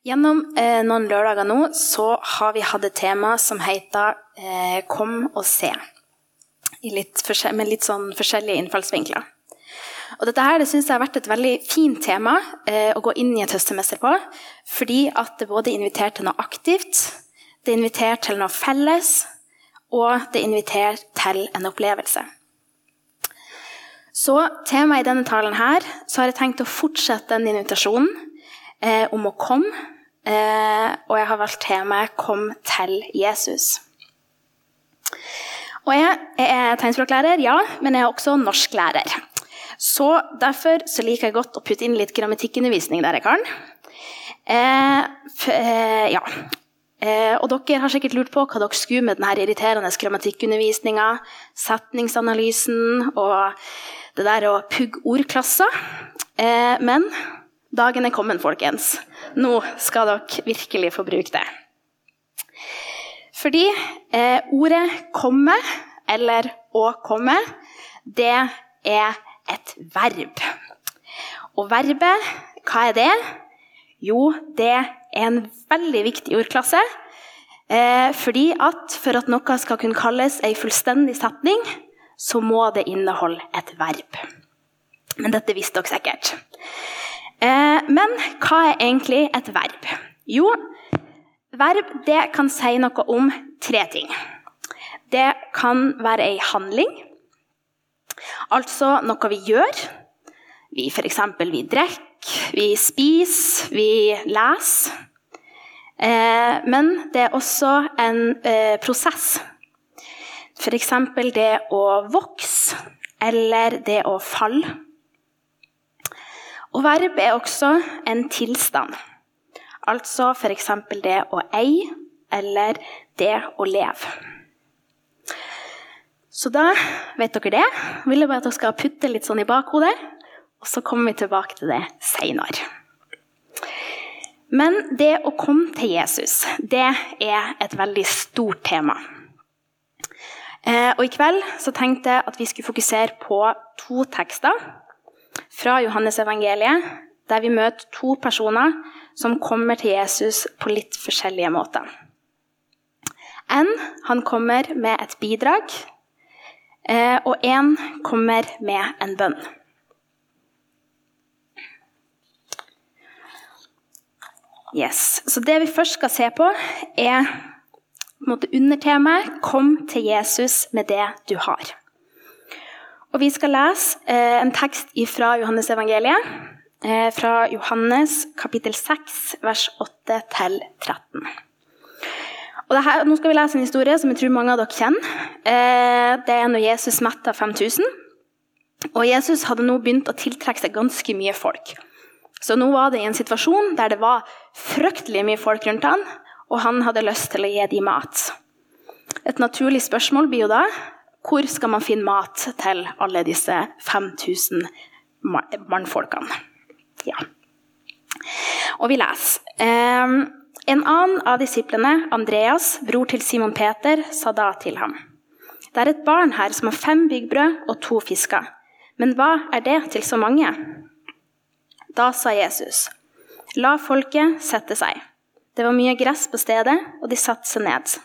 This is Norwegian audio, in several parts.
Gjennom eh, noen lørdager nå så har vi hatt et tema som heter eh, 'Kom og se'. Litt med litt sånn forskjellige innfallsvinkler. Og dette her, det synes jeg har vært et veldig fint tema eh, å gå inn i et høstemester på. Fordi at det både inviterer til noe aktivt, det inviterer til noe felles, og det inviterer til en opplevelse. Så temaet i denne talen her, så har jeg tenkt å fortsette den invitasjonen eh, om å komme. Eh, og jeg har valgt temaet 'Kom til Jesus'. Og jeg, er tegnspråklærer, ja, men jeg er også norsklærer. Så Derfor så liker jeg godt å putte inn litt grammatikkundervisning der jeg kan. Eh, eh, ja. Eh, og dere har sikkert lurt på hva dere skulle med denne irriterende grammatikkundervisninga, setningsanalysen og det der å pugge ordklasser. Eh, men Dagen er kommet, folkens. Nå skal dere virkelig få bruke det. Fordi eh, ordet 'komme' eller 'å komme' det er et verb. Og verbet, hva er det? Jo, det er en veldig viktig ordklasse. Eh, fordi at for at noe skal kunne kalles ei fullstendig setning, så må det inneholde et verb. Men dette visste dere sikkert. Eh, men hva er egentlig et verb? Jo, verb kan si noe om tre ting. Det kan være ei handling, altså noe vi gjør. Vi f.eks. vi drikker, vi spiser, vi leser. Eh, men det er også en eh, prosess. F.eks. det å vokse eller det å falle. Og verb er også en tilstand. Altså f.eks. det å eie eller det å leve. Så da vet dere det. Jeg vil bare at dere skal putte litt sånn i bakhodet, og så kommer vi tilbake til det seinere. Men det å komme til Jesus, det er et veldig stort tema. Eh, og I kveld så tenkte jeg at vi skulle fokusere på to tekster fra Johannesevangeliet, der vi møter to personer som kommer til Jesus på litt forskjellige måter. En han kommer med et bidrag, eh, og en kommer med en bønn. Yes. Så det vi først skal se på, er på undertemaet 'Kom til Jesus med det du har'. Og Vi skal lese eh, en tekst fra Johannes-evangeliet, eh, fra Johannes kapittel 6, vers 8-13. Og her, nå skal vi lese en historie som jeg tror mange av dere kjenner. Eh, det er når Jesus metta 5000. Og Jesus hadde nå begynt å tiltrekke seg ganske mye folk. Så nå var det i en situasjon der det var fryktelig mye folk rundt han, og han hadde lyst til å gi dem mat. Et naturlig spørsmål blir jo da hvor skal man finne mat til alle disse 5000 mannfolkene? Ja. Og vi leser. Ehm, en annen av disiplene, Andreas, bror til Simon Peter, sa da til ham.: Det er et barn her som har fem byggbrød og to fisker. Men hva er det til så mange? Da sa Jesus, la folket sette seg. Det var mye gress på stedet, og de satte seg ned.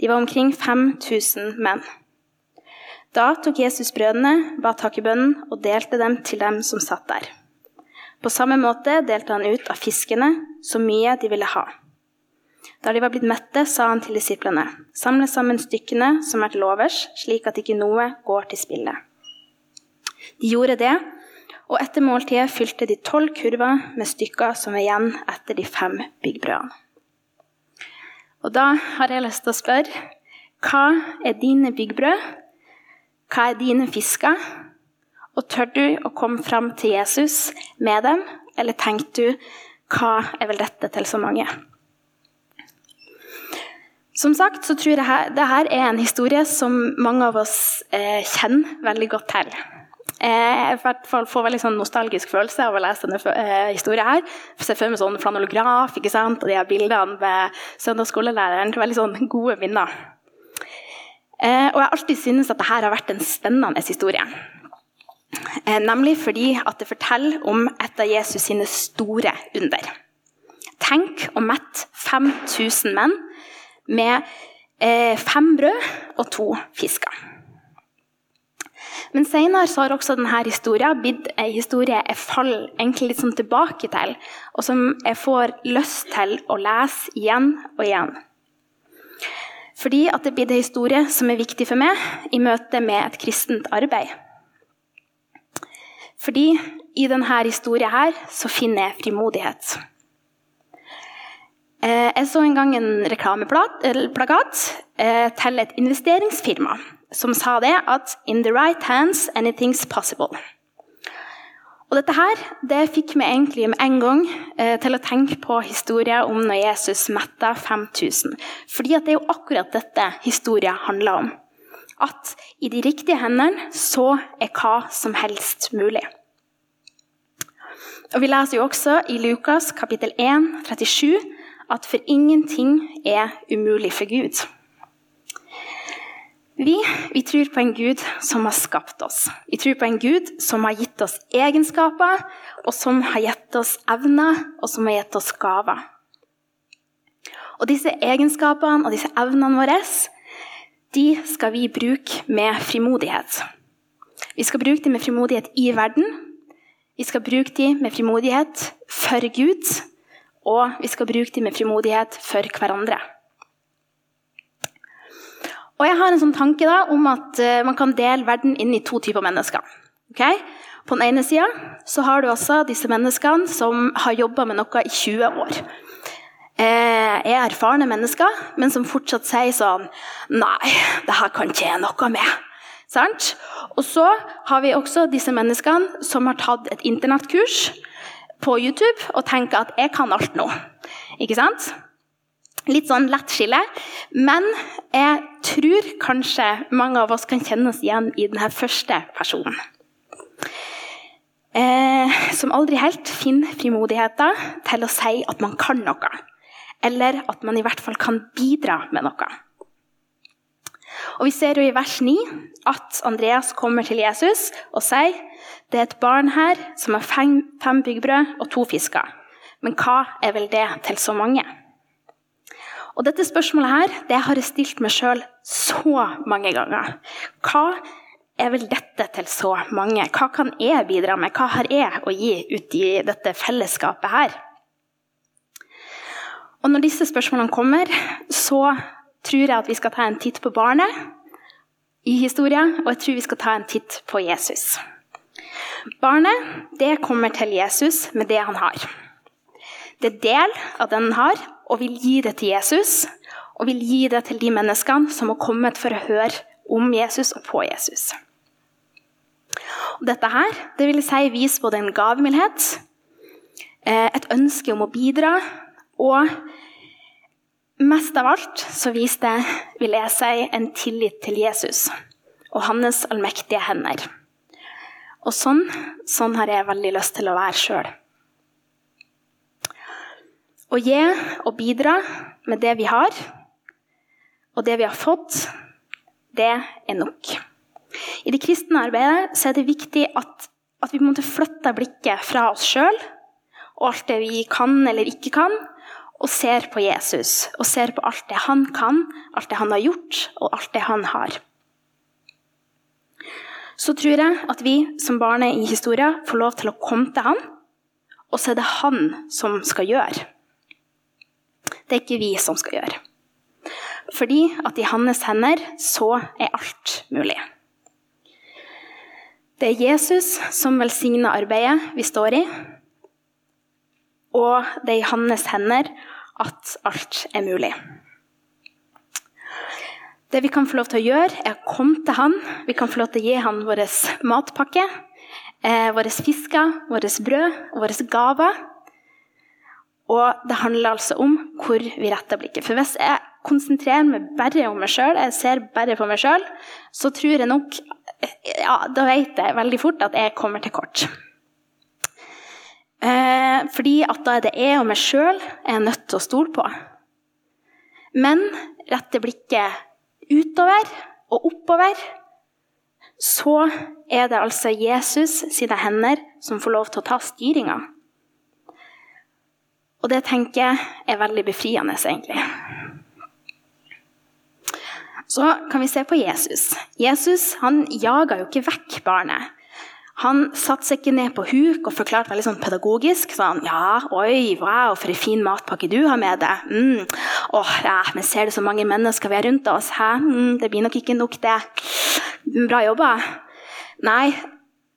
De var omkring 5000 menn. Da tok Jesus brødene, ba takkebønnen og delte dem til dem som satt der. På samme måte delte han ut av fiskene så mye de ville ha. Da de var blitt mette, sa han til disiplene.: Samle sammen stykkene som er til overs, slik at ikke noe går til spille. De gjorde det, og etter måltidet fylte de tolv kurver med stykker som var igjen etter de fem byggbrødene. Og da har jeg lyst til å spørre hva er dine byggbrød? Hva er dine fisker? Og tør du å komme fram til Jesus med dem, eller tenker du hva er vel dette til så mange? Som sagt så tror jeg dette er en historie som mange av oss eh, kjenner veldig godt til. Eh, jeg får veldig sånn nostalgisk følelse av å lese denne eh, historien. her. Jeg ser for meg sånn flanellograf og de her bildene med søndagsskolelæreren. Veldig sånn gode minner. Eh, og jeg har alltid syntes at dette har vært en spennende historie. Eh, nemlig fordi at det forteller om et av Jesus sine store under. Tenk å mette 5000 menn med eh, fem brød og to fisker. Men senere har også denne historien blitt en historie jeg faller litt sånn tilbake til, og som jeg får lyst til å lese igjen og igjen. Fordi at det blir en historie som er viktig for meg i møte med et kristent arbeid. Fordi i denne historien her så finner jeg frimodighet. Eh, jeg så en gang en reklameplakat eh, til et investeringsfirma som sa det at 'in the right hands, anything's possible'. Og Dette her, det fikk meg egentlig med en gang eh, til å tenke på historien om når Jesus metta 5000. Fordi det er jo akkurat dette historien handler om. At i de riktige hendene så er hva som helst mulig. Og Vi leser jo også i Lukas kapittel 1, 37 at for ingenting er umulig for Gud. Vi, vi, tror på en Gud som har skapt oss. Vi tror på en Gud som har gitt oss egenskaper, og som har gitt oss evner, og som har gitt oss gaver. Og disse egenskapene og disse evnene våre de skal vi bruke med frimodighet. Vi skal bruke dem med frimodighet i verden. Vi skal bruke dem med frimodighet for Gud, og vi skal bruke dem med frimodighet for hverandre. Og jeg har en sånn tanke da, om at uh, man kan dele verden inn i to typer mennesker. Okay? På den ene sida har du også disse menneskene som har jobba med noe i 20 år. Eh, er erfarne mennesker, men som fortsatt sier sånn Nei, det her kan ikke jeg noe med. Sant? Og så har vi også disse menneskene som har tatt et internettkurs på YouTube og tenker at jeg kan alt nå. Ikke sant? Litt sånn lett skille. Men jeg tror kanskje mange av oss kan kjenne oss igjen i denne første personen. Eh, som aldri helt finner frimodigheten til å si at man kan noe. Eller at man i hvert fall kan bidra med noe. Og Vi ser jo i vers 9 at Andreas kommer til Jesus og sier det er et barn her som har fem, fem byggbrød og to fisker. Men hva er vel det til så mange? Og dette spørsmålet her, det har jeg stilt meg sjøl så mange ganger. Hva er vel dette til så mange? Hva kan jeg bidra med? Hva har jeg å gi ut i dette fellesskapet her? Og når disse spørsmålene kommer, så tror jeg at vi skal ta en titt på barnet i historien, og jeg tror vi skal ta en titt på Jesus. Barnet det kommer til Jesus med det han har. Det er del av den han har, og vil gi det til Jesus. Og vil gi det til de menneskene som har kommet for å høre om Jesus og på Jesus. Og dette her, det vil si vise både en gavmildhet, eh, et ønske om å bidra, og mest av alt så viser det, vil jeg si, en tillit til Jesus og hans allmektige hender. Og sånn, sånn har jeg veldig lyst til å være sjøl. Å gi og bidra med det vi har, og det vi har fått, det er nok. I det kristne arbeidet er det viktig at, at vi måtte flytte blikket fra oss sjøl og alt det vi kan eller ikke kan, og ser på Jesus. Og ser på alt det han kan, alt det han har gjort, og alt det han har. Så tror jeg at vi som barnet i historien får lov til å komme til han, og så er det han som skal gjøre. Det er ikke vi som skal gjøre. Fordi at i hans hender så er alt mulig. Det er Jesus som velsigner arbeidet vi står i, og det er i hans hender at alt er mulig. Det vi kan få lov til å gjøre, er å komme til han. Vi kan få lov til å gi han vår matpakke, eh, våre fisker, vårt brød og våre gaver. Og det handler altså om hvor vi retter blikket. For hvis jeg konsentrerer meg bare om meg sjøl, jeg ser bare på meg sjøl, så tror jeg nok ja, Da vet jeg veldig fort at jeg kommer til kort. Eh, fordi at da er det jeg og meg sjøl jeg er nødt til å stole på. Men retter blikket utover og oppover, så er det altså Jesus sine hender som får lov til å ta styringa. Og det tenker jeg er veldig befriende, egentlig. Så kan vi se på Jesus. Jesus han jaga jo ikke vekk barnet. Han satte seg ikke ned på huk og forklarte veldig sånn pedagogisk. sånn, ja, oi, wow, for en fin matpakke du har med deg. Mm. Åh, ja, men ser du så mange mennesker vi har rundt oss? Hæ? Mm, det blir nok ikke nok, det. Bra jobba. Nei,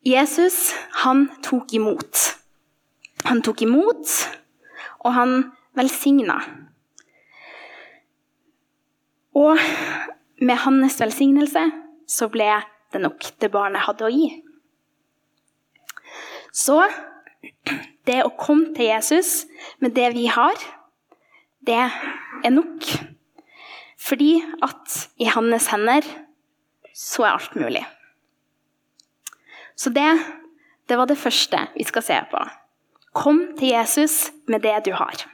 Jesus, han tok imot. Han tok imot, og han velsigna. Og med hans velsignelse så ble det nok det barnet hadde å gi. Så det å komme til Jesus med det vi har, det er nok. Fordi at i hans hender så er alt mulig. Så det, det var det første vi skal se på. Kom til Jesus med det du har.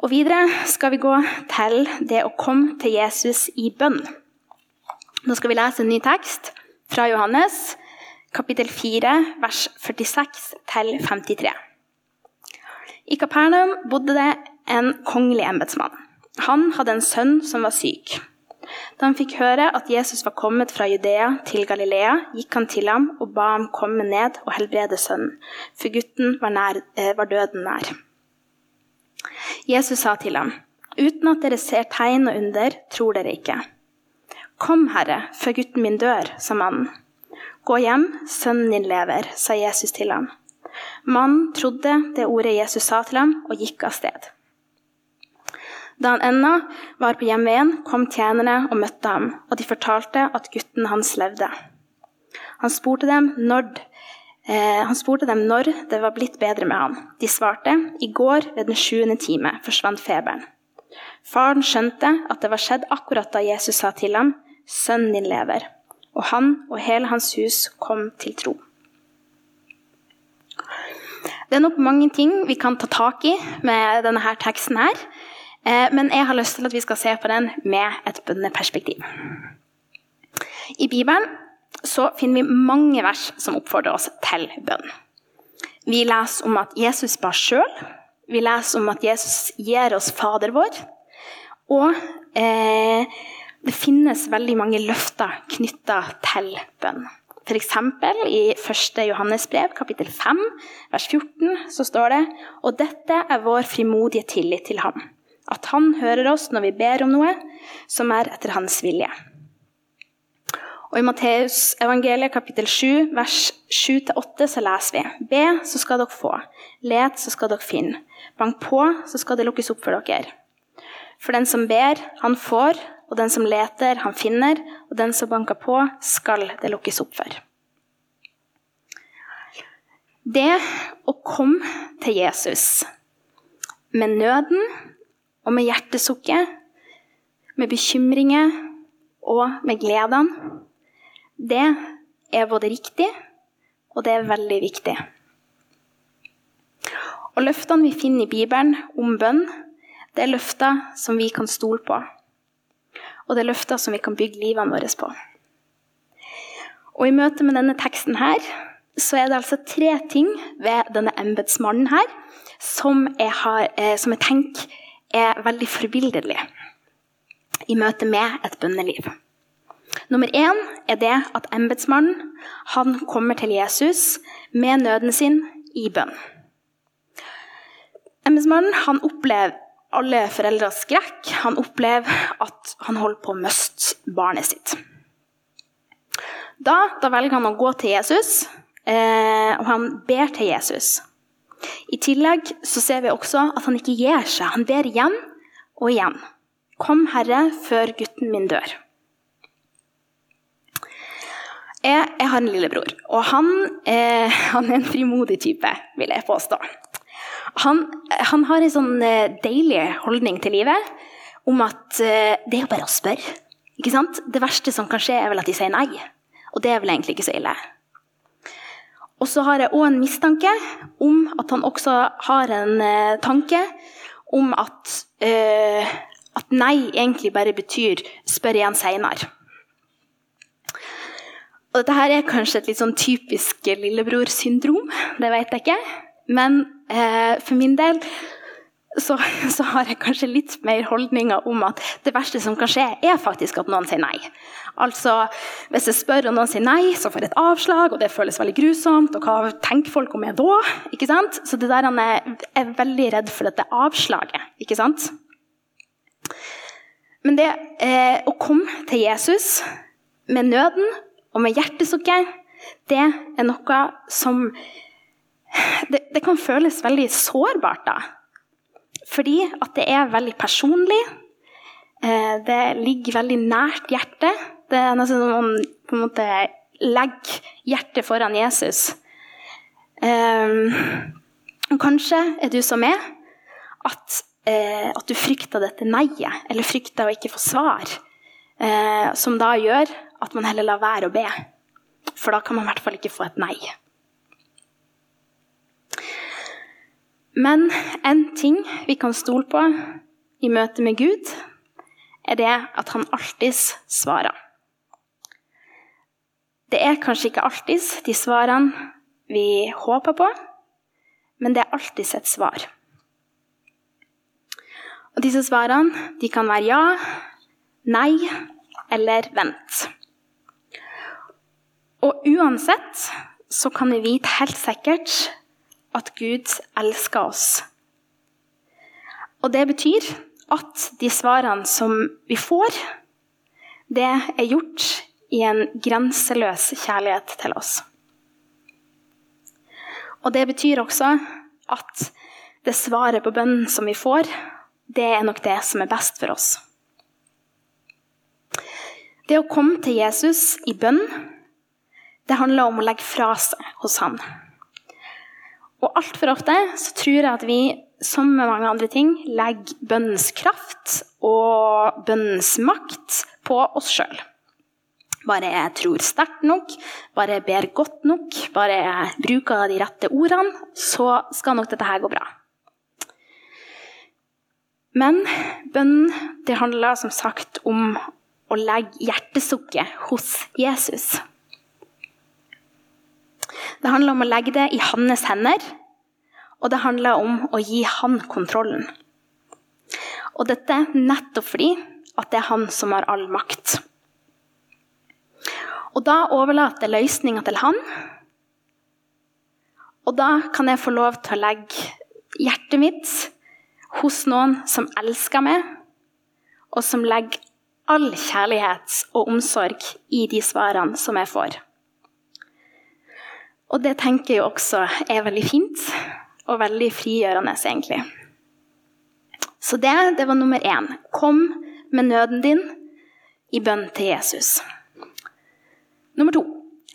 Og Videre skal vi gå til det å komme til Jesus i bønn. Nå skal vi lese en ny tekst fra Johannes, kapittel 4, vers 46 53. I Kapernaum bodde det en kongelig embetsmann. Han hadde en sønn som var syk. Da han fikk høre at Jesus var kommet fra Judea til Galilea, gikk han til ham og ba ham komme ned og helbrede sønnen, for gutten var, nær, eh, var døden nær. Jesus sa til ham, uten at dere ser tegn og under, tror dere ikke. Kom, Herre, før gutten min dør, sa mannen. Gå hjem, sønnen din lever, sa Jesus til ham. Mannen trodde det ordet Jesus sa til ham, og gikk av sted. Da han ennå var på hjemveien, kom tjenerne og møtte ham, og de fortalte at gutten hans levde. Han spurte dem når, eh, han spurte dem når det var blitt bedre med han. De svarte i går ved den sjuende time forsvant feberen. Faren skjønte at det var skjedd akkurat da Jesus sa til ham, 'Sønnen din lever', og han og hele hans hus kom til tro. Det er nok mange ting vi kan ta tak i med denne her teksten. her. Eh, men jeg har lyst til at vi skal se på den med et bønneperspektiv. I Bibelen så finner vi mange vers som oppfordrer oss til bønn. Vi leser om at Jesus ba sjøl. Vi leser om at Jesus gir oss Fader vår. Og eh, det finnes veldig mange løfter knytta til bønn. F.eks. i 1. Johannes brev, kapittel 5, vers 14, så står det Og dette er vår frimodige tillit til ham at han hører oss når vi ber om noe som er etter hans vilje. Og I Matteus evangeliet kapittel 7, vers 7-8 så leser vi Be, så skal dere få. Let, så skal dere finne. Bank på, så skal det lukkes opp for dere. For den som ber, han får, og den som leter, han finner, og den som banker på, skal det lukkes opp for. Det å komme til Jesus med nøden og med hjertesukket, med bekymringer og med gledene, det er både riktig og det er veldig viktig. Og Løftene vi finner i Bibelen om bønn, det er løfter som vi kan stole på. Og det er løfter som vi kan bygge livene våre på. Og I møte med denne teksten her, så er det altså tre ting ved denne embetsmannen her som jeg, har, eh, som jeg tenker er veldig forbilledlig i møte med et bønneliv. Nummer én er det at embetsmannen kommer til Jesus med nøden sin i bønn. Embetsmannen opplever alle foreldres skrekk. Han opplever at han holder på å miste barnet sitt. Da, da, velger han å gå til Jesus, eh, og han ber til Jesus. I tillegg så ser vi også at han ikke gir seg. Han ber igjen og igjen. Kom, Herre, før gutten min dør. Jeg, jeg har en lillebror, og han, eh, han, er en frimodig type, vil jeg påstå. Han, han har en sånn eh, deilig holdning til livet om at eh, det er jo bare å spørre. Ikke sant? Det verste som kan skje, er vel at de sier nei. Og det er vel egentlig ikke så ille. Og så har jeg òg en mistanke om at han også har en eh, tanke om at, eh, at, nei egentlig bare betyr 'spør igjen seinere'. Dette her er kanskje et litt sånn typisk lillebrorsyndrom, det vet jeg ikke. Men Eh, for min del så, så, har jeg kanskje litt mer holdninger om at det verste som kan skje, er faktisk at noen sier nei. Altså, Hvis jeg spør og noen sier nei, så får jeg et avslag, og det føles veldig grusomt. Og hva tenker folk om meg da? Ikke sant? Så det der han er, er veldig redd for dette avslaget. ikke sant? Men det eh, å komme til Jesus med nøden og med hjertesukket, det er noe som det, det kan føles veldig sårbart, da. Fordi at det er veldig personlig. Eh, det ligger veldig nært hjertet. Det er nesten som om på en måte legger hjertet foran Jesus. Og kanskje er du som meg, at, uh, at du frykter dette nei-et, eller frykter å ikke få svar, som da gjør at man heller lar være å be. For da kan man i hvert fall ikke få et nei. Men en ting vi kan stole på i møte med Gud, er det at han alltid svarer. Det er kanskje ikke alltid de svarene vi håper på, men det er alltid et svar. Og disse svarene de kan være ja, nei eller vent. Og uansett så kan vi vite helt sikkert at Gud elsker oss. Og det betyr at de svarene som vi får, det er gjort i en grenseløs kjærlighet til oss. Og det betyr også at det svaret på bønnen som vi får, det er nok det som er best for oss. Det å komme til Jesus i bønn, det handler om å legge fra seg hos han. Og altfor ofte så tror jeg at vi, som med mange andre ting, legger bønnens kraft og bønnens makt på oss sjøl. Bare jeg tror sterkt nok, bare jeg ber godt nok, bare jeg bruker de rette ordene, så skal nok dette her gå bra. Men bønnen det handler som sagt om å legge hjertesukket hos Jesus. Det handler om å legge det i hans hender, og det handler om å gi han kontrollen. Og dette nettopp fordi at det er han som har all makt. Og da overlater løsninga til han. Og da kan jeg få lov til å legge hjertet mitt hos noen som elsker meg, og som legger all kjærlighet og omsorg i de svarene som jeg får. Og det tenker jeg også er veldig fint og veldig frigjørende, egentlig. Så det, det var nummer én. Kom med nøden din i bønn til Jesus. Nummer to.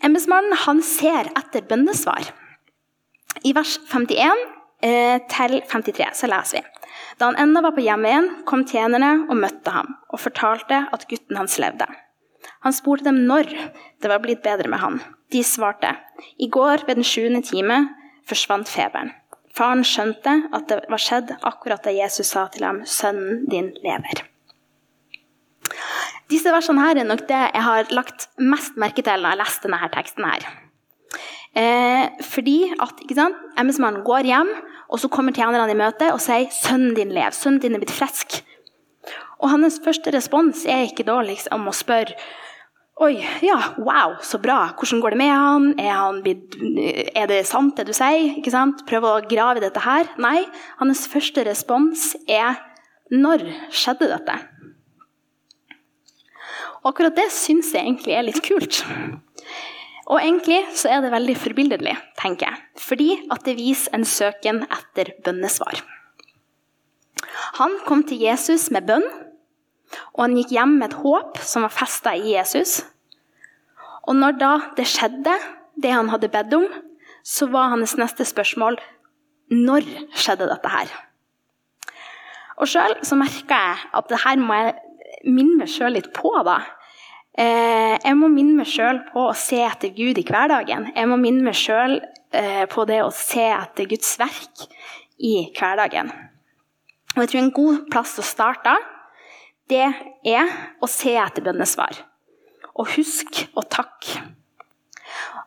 Embetsmannen han ser etter bønnesvar. I vers 51 eh, til 53 så leser vi. Da han ennå var på hjemveien, kom tjenerne og møtte ham og fortalte at gutten hans levde. Han spurte dem når det var blitt bedre med han. De svarte i går ved den sjuende time forsvant feberen. Faren skjønte at det var skjedd akkurat da Jesus sa til ham, 'Sønnen din lever'. Disse versene her er nok det jeg har lagt mest merke til når jeg leste denne teksten. her. Eh, fordi at embetsmannen går hjem, og så kommer tjenerne i møte og sier 'Sønnen din lever'. Sønnen din er blitt frisk. Og hans første respons er ikke da liksom å spørre Oi, ja, wow, så bra. Hvordan går det med han? Er, han er det sant, det du sier? Ikke sant? Prøv å grave i dette her. Nei, hans første respons er Når skjedde dette? Og akkurat det syns jeg egentlig er litt kult. Og egentlig så er det veldig forbilledlig, tenker jeg. Fordi at det viser en søken etter bønnesvar. Han kom til Jesus med bønn og han gikk hjem med et håp som var festa i Jesus. Og når da det skjedde, det han hadde bedt om, så var hans neste spørsmål når skjedde dette her? Og sjøl så merka jeg at det her må jeg minne meg sjøl litt på. da. Eh, jeg må minne meg sjøl på å se etter Gud i hverdagen. Jeg må minne meg sjøl eh, på det å se etter Guds verk i hverdagen. Og jeg tror En god plass å starte det er å se etter bønnesvar. Og husk å takke.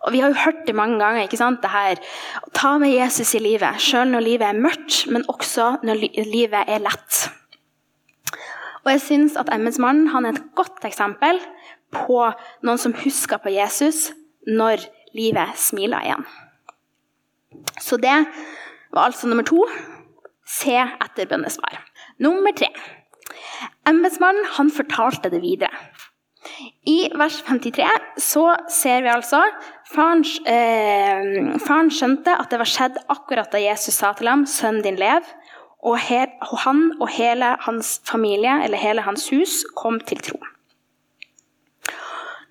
Og Vi har jo hørt det mange ganger. ikke sant? Det her, Ta med Jesus i livet, sjøl når livet er mørkt, men også når livet er lett. Og jeg syns at embetsmannen er et godt eksempel på noen som husker på Jesus når livet smiler igjen. Så det var altså nummer to. Se etter bønnesvar. Nummer tre. Embetsmannen fortalte det videre. I vers 53 så ser vi altså faren, eh, faren skjønte at det var skjedd akkurat da Jesus sa til ham 'Sønnen din lev', og, han og hele hans familie, eller hele hans hus, kom til tro.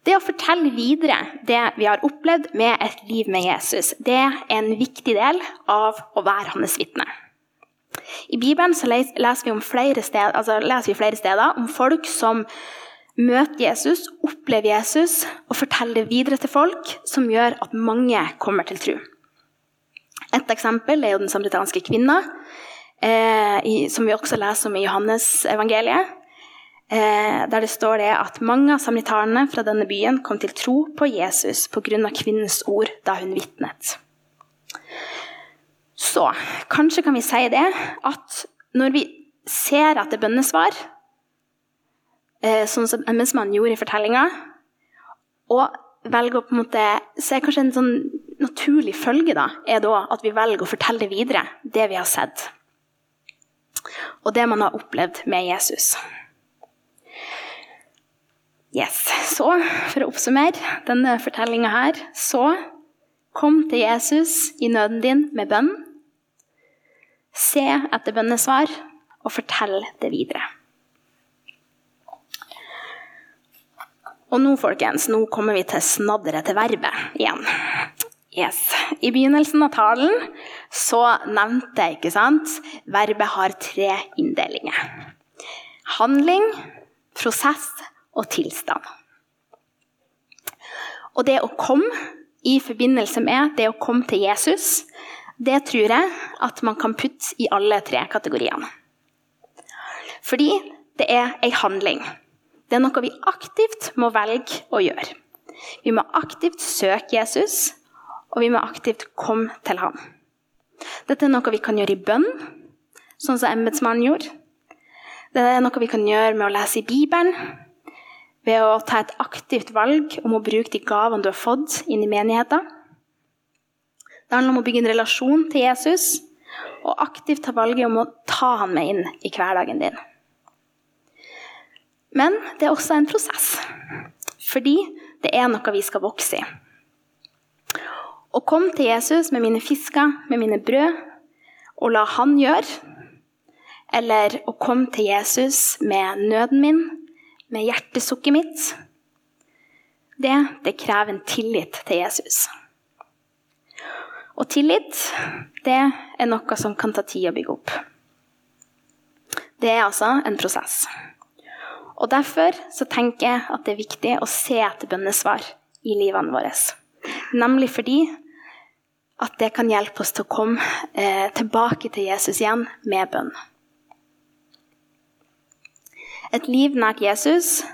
Det å fortelle videre det vi har opplevd med et liv med Jesus, det er en viktig del av å være hans vitne. I Bibelen leser vi, flere steder, altså leser vi flere steder om folk som møter Jesus, opplever Jesus og forteller det videre til folk, som gjør at mange kommer til tro. Et eksempel er jo den samaritanske kvinna, eh, som vi også leser om i Johannes-evangeliet. Eh, der det står det at mange av samaritanene fra denne byen kom til tro på Jesus pga. kvinnens ord da hun vitnet. Så kanskje kan vi si det at når vi ser at det er bønnesvar, Eh, sånn som embetsmannen gjorde i fortellinga. Og velger å på en måte, så er kanskje en sånn naturlig følge da, er da at vi velger å fortelle videre det vi har sett. Og det man har opplevd med Jesus. Yes, Så for å oppsummere denne fortellinga her, så kom til Jesus i nøden din med bønn. Se etter bønnesvar og fortell det videre. Og nå folkens, nå kommer vi til snadderet til verbet igjen. Yes. I begynnelsen av talen så nevnte jeg ikke sant, verbet har tre inndelinger. Handling, prosess og tilstand. Og det å komme i forbindelse med det å komme til Jesus, det tror jeg at man kan putte i alle tre kategoriene. Fordi det er ei handling. Det er noe vi aktivt må velge å gjøre. Vi må aktivt søke Jesus, og vi må aktivt komme til ham. Dette er noe vi kan gjøre i bønn, sånn som embetsmannen gjorde. Det er noe vi kan gjøre med å lese i Bibelen, ved å ta et aktivt valg om å bruke de gavene du har fått inn i menigheten. Det handler om å bygge en relasjon til Jesus og aktivt ta valget om å ta han med inn i hverdagen din. Men det er også en prosess. Fordi det er noe vi skal vokse i. Å komme til Jesus med mine fisker, med mine brød, og la han gjøre. Eller å komme til Jesus med nøden min, med hjertesukket mitt. Det, det krever en tillit til Jesus. Og tillit, det er noe som kan ta tid å bygge opp. Det er altså en prosess. Og Derfor så tenker jeg at det er viktig å se etter bønnesvar i livene våre. Nemlig fordi at det kan hjelpe oss til å komme eh, tilbake til Jesus igjen med bønn. Et liv nært Jesus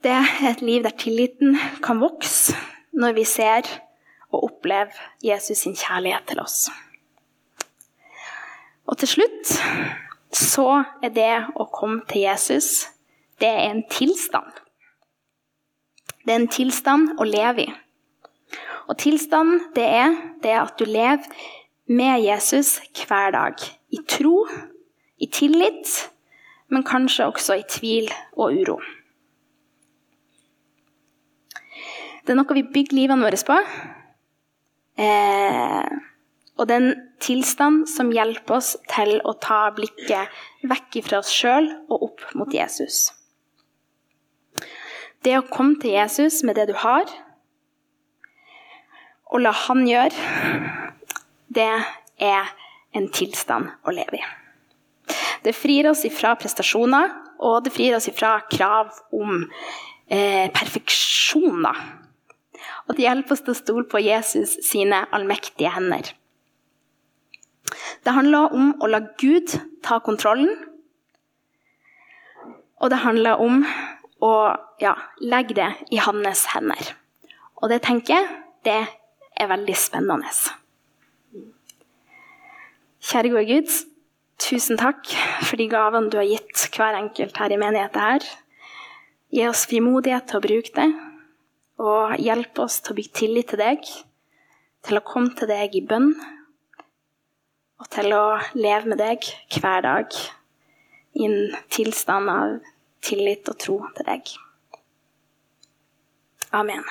det er et liv der tilliten kan vokse når vi ser og oppleve Jesus sin kjærlighet til oss. Og til slutt så er det å komme til Jesus det er en tilstand. Det er en tilstand å leve i. Og tilstanden, det er det at du lever med Jesus hver dag. I tro, i tillit, men kanskje også i tvil og uro. Det er noe vi bygger livene våre på. Eh, og det er en tilstand som hjelper oss til å ta blikket vekk fra oss sjøl og opp mot Jesus. Det å komme til Jesus med det du har, og la han gjøre, det er en tilstand å leve i. Det frir oss ifra prestasjoner, og det frir oss ifra krav om eh, perfeksjon. Og det hjelper oss til å stole på Jesus sine allmektige hender. Det handler om å la Gud ta kontrollen. Og det handler om å ja, legge det i hans hender. Og det tenker jeg, det er veldig spennende. Kjære gode Gud, tusen takk for de gavene du har gitt hver enkelt her i menigheten her. Gi oss frimodighet til å bruke det, og hjelp oss til å bygge tillit til deg, til å komme til deg i bønn, og til å leve med deg hver dag i en tilstand av tillit og tro til deg. Amen.